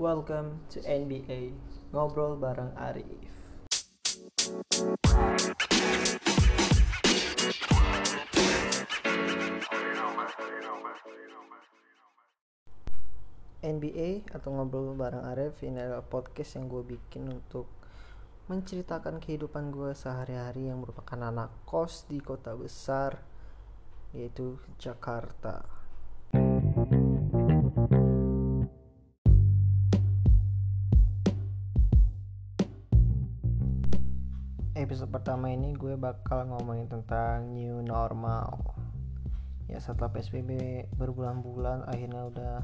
Welcome to NBA Ngobrol bareng Arif. NBA atau Ngobrol bareng Arif ini adalah podcast yang gue bikin untuk menceritakan kehidupan gue sehari-hari yang merupakan anak kos di kota besar yaitu Jakarta. Episode pertama ini gue bakal ngomongin tentang new normal. Ya setelah PSBB berbulan-bulan akhirnya udah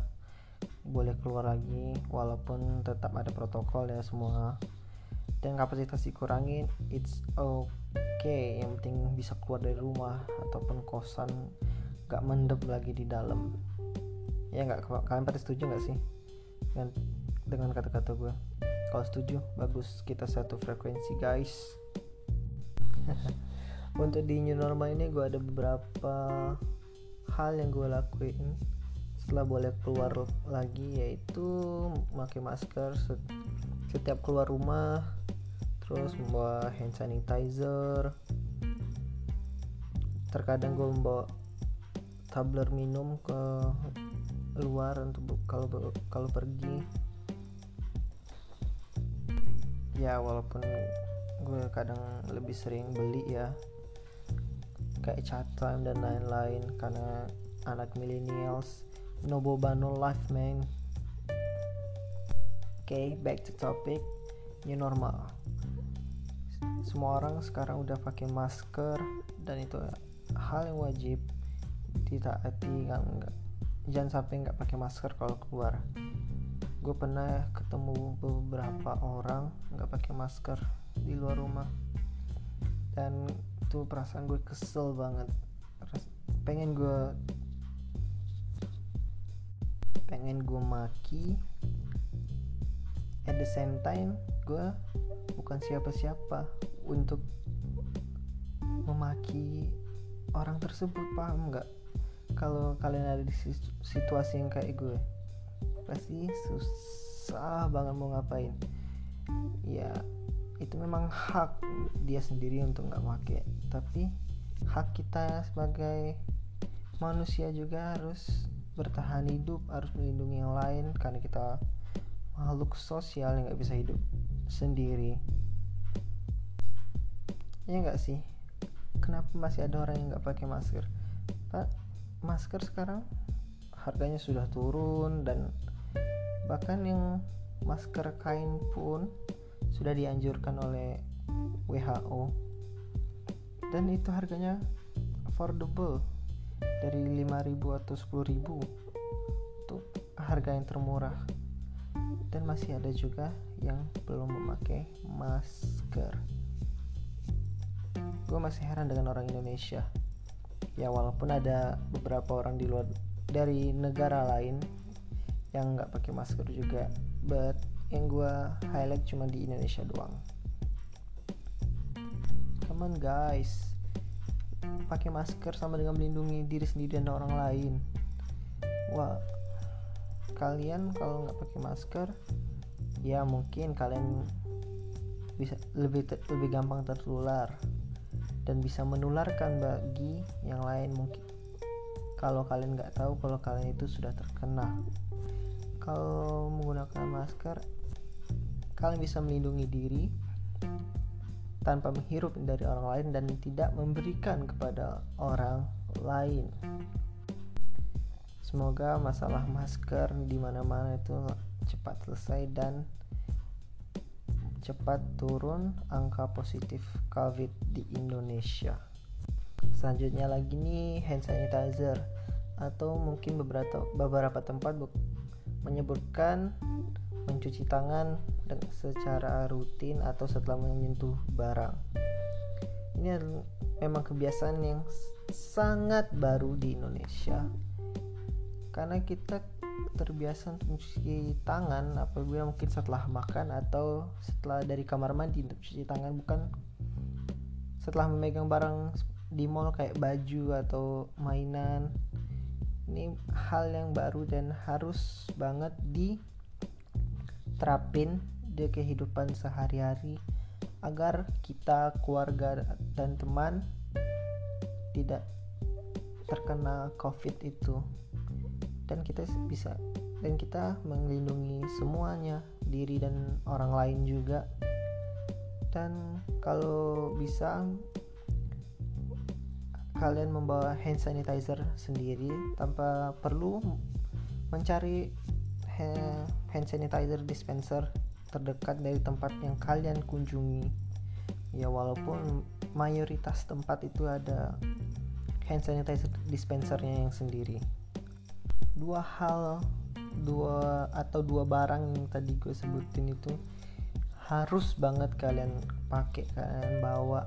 boleh keluar lagi walaupun tetap ada protokol ya semua. Dan kapasitas dikurangin it's okay. Yang penting bisa keluar dari rumah ataupun kosan gak mendem lagi di dalam. Ya nggak kalian pada setuju nggak sih dengan kata-kata gue? Kalau setuju bagus. Kita satu frekuensi guys untuk di new normal ini gue ada beberapa hal yang gue lakuin setelah boleh keluar lagi yaitu memakai masker setiap keluar rumah terus membawa hand sanitizer. Terkadang gue membawa tabler minum ke luar untuk kalau kalau pergi. Ya walaupun gue kadang lebih sering beli ya. Kayak chat time dan lain-lain karena anak millennials no boba no life man. Oke okay, back to topic. New normal. Semua orang sekarang udah pakai masker dan itu hal yang wajib ditaati nggak jangan sampai nggak pakai masker kalau keluar. Gue pernah ketemu beberapa orang nggak pakai masker di luar rumah. Dan itu perasaan gue kesel banget. Pengen gue pengen gue maki. At the same time gue bukan siapa-siapa untuk memaki orang tersebut paham nggak? Kalau kalian ada di situasi yang kayak gue pasti susah banget mau ngapain. Ya itu memang hak dia sendiri untuk nggak pakai. Tapi hak kita sebagai manusia juga harus bertahan hidup harus melindungi yang lain. Karena kita makhluk sosial yang nggak bisa hidup sendiri. Ya nggak sih? Kenapa masih ada orang yang nggak pakai masker? Pak masker sekarang harganya sudah turun dan bahkan yang masker kain pun sudah dianjurkan oleh WHO dan itu harganya affordable. Dari 5000 atau 10000 itu harga yang termurah. Dan masih ada juga yang belum memakai masker. Gue masih heran dengan orang Indonesia. Ya walaupun ada beberapa orang di luar dari negara lain yang nggak pakai masker juga but yang gue highlight cuma di Indonesia doang. Come on guys. Pakai masker sama dengan melindungi diri sendiri dan orang lain. Wah kalian kalau nggak pakai masker ya mungkin kalian bisa lebih lebih gampang tertular dan bisa menularkan bagi yang lain mungkin. Kalau kalian nggak tahu kalau kalian itu sudah terkena kalau menggunakan masker kalian bisa melindungi diri tanpa menghirup dari orang lain dan tidak memberikan kepada orang lain. Semoga masalah masker di mana-mana itu cepat selesai dan cepat turun angka positif COVID di Indonesia. Selanjutnya lagi nih hand sanitizer atau mungkin beberapa beberapa tempat menyebutkan mencuci tangan secara rutin atau setelah menyentuh barang. Ini memang kebiasaan yang sangat baru di Indonesia. Karena kita terbiasa untuk mencuci tangan apabila mungkin setelah makan atau setelah dari kamar mandi untuk cuci tangan bukan setelah memegang barang di mall kayak baju atau mainan ini hal yang baru dan harus banget di terapin di kehidupan sehari-hari agar kita keluarga dan teman tidak terkena covid itu. Dan kita bisa dan kita melindungi semuanya diri dan orang lain juga. Dan kalau bisa kalian membawa hand sanitizer sendiri tanpa perlu mencari hand sanitizer dispenser terdekat dari tempat yang kalian kunjungi. Ya walaupun mayoritas tempat itu ada hand sanitizer dispensernya yang sendiri. Dua hal dua atau dua barang yang tadi gue sebutin itu harus banget kalian pakai kalian bawa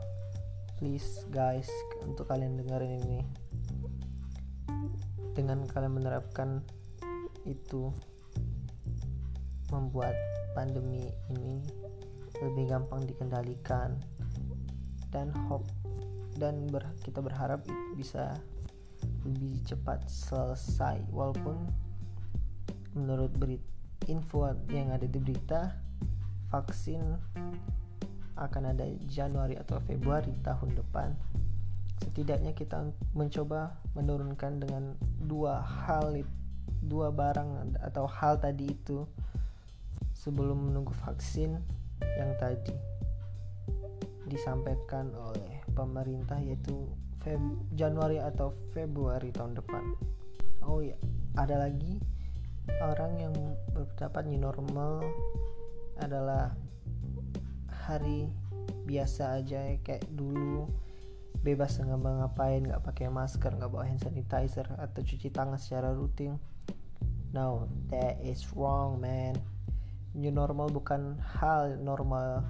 please guys untuk kalian dengerin ini. Dengan kalian menerapkan itu membuat pandemi ini lebih gampang dikendalikan. Dan hope dan ber, kita berharap bisa lebih cepat selesai. Walaupun menurut berit info yang ada di berita vaksin akan ada Januari atau Februari tahun depan setidaknya kita mencoba menurunkan dengan dua hal dua barang atau hal tadi itu sebelum menunggu vaksin yang tadi disampaikan oleh pemerintah yaitu Feb Januari atau Februari tahun depan. Oh ya, ada lagi orang yang berpendapat new normal adalah hari biasa aja ya, kayak dulu. Bebas nggak ngapain nggak pakai masker nggak bawa hand sanitizer atau cuci tangan secara rutin. No that is wrong man. New normal bukan hal normal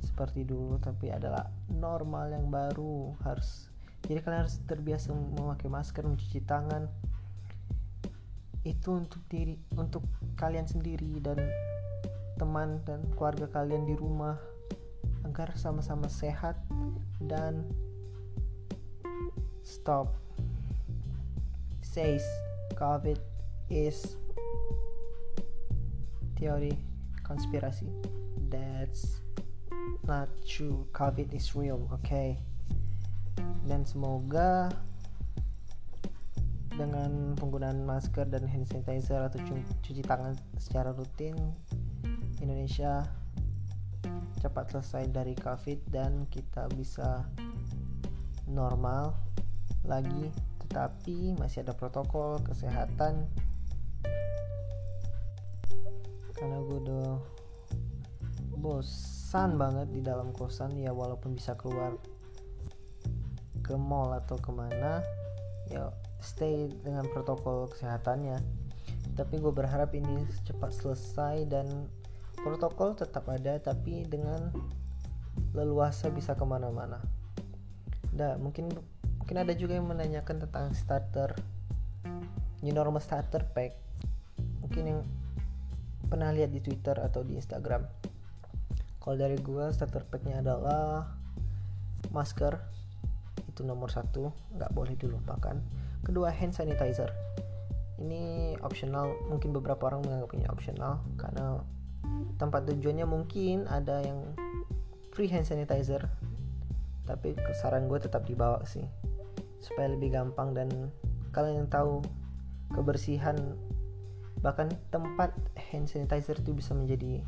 seperti dulu tapi adalah normal yang baru. Harus jadi kalian harus terbiasa memakai masker mencuci tangan. Itu untuk diri untuk kalian sendiri dan teman dan keluarga kalian di rumah agar sama-sama sehat dan stop. Says covid is teori konspirasi that's not true. Covid is real okay? dan semoga dengan penggunaan masker dan hand sanitizer atau cuci tangan secara rutin Indonesia cepat selesai dari covid dan kita bisa normal lagi tetapi masih ada protokol kesehatan. Karena gue udah bosan banget di dalam kosan ya walaupun bisa keluar ke mall atau ke mana ya stay dengan protokol kesehatannya. Tapi gue berharap ini cepat selesai dan protokol tetap ada tapi dengan leluasa bisa ke mana-mana. Nah mungkin mungkin ada juga yang menanyakan tentang starter new normal starter pack. Mungkin yang pernah lihat di Twitter atau di Instagram. Kalau dari gue starter packnya adalah masker. Itu nomor satu nggak boleh dilupakan. Kedua hand sanitizer. Ini optional mungkin beberapa orang menganggapnya optional karena tempat tujuannya mungkin ada yang free hand sanitizer tapi saran gue tetap dibawa sih supaya lebih gampang dan kalian yang tahu kebersihan bahkan tempat hand sanitizer itu bisa menjadi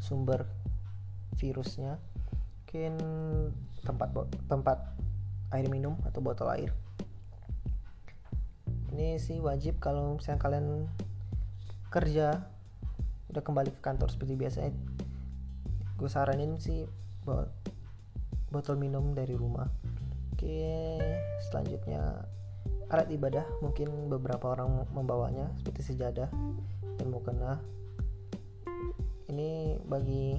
sumber virusnya. Mungkin tempat tempat air minum atau botol air. Ini sih wajib kalau misalnya kalian kerja udah kembali ke kantor seperti biasanya. Gue saranin sih buat botol minum dari rumah. Oke selanjutnya alat ibadah. Mungkin beberapa orang membawanya seperti sejadah dan mukena ini bagi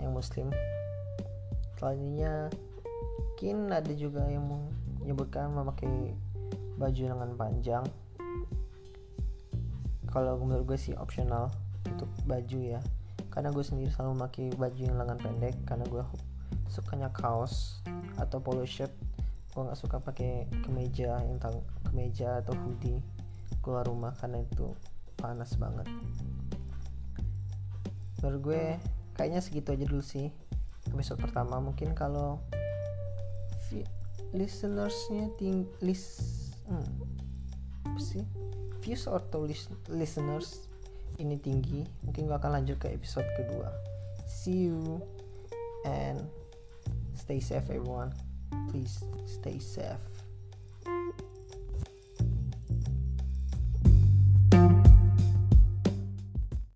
yang muslim. Selanjutnya mungkin ada juga yang menyebutkan memakai baju lengan panjang. Kalau menurut gue sih optional untuk baju ya. Karena gue sendiri selalu memakai baju yang lengan pendek karena gue sukanya kaos atau polo shirt. Gue nggak suka pakai kemeja yang tang kemeja atau hoodie keluar rumah karena itu panas banget. Menurut gue kayaknya segitu aja dulu sih episode pertama. Mungkin kalau listenersnya ting list hmm, apa sih? Views atau listeners ini tinggi mungkin gue akan lanjut ke episode kedua. See you and stay safe everyone. Please stay safe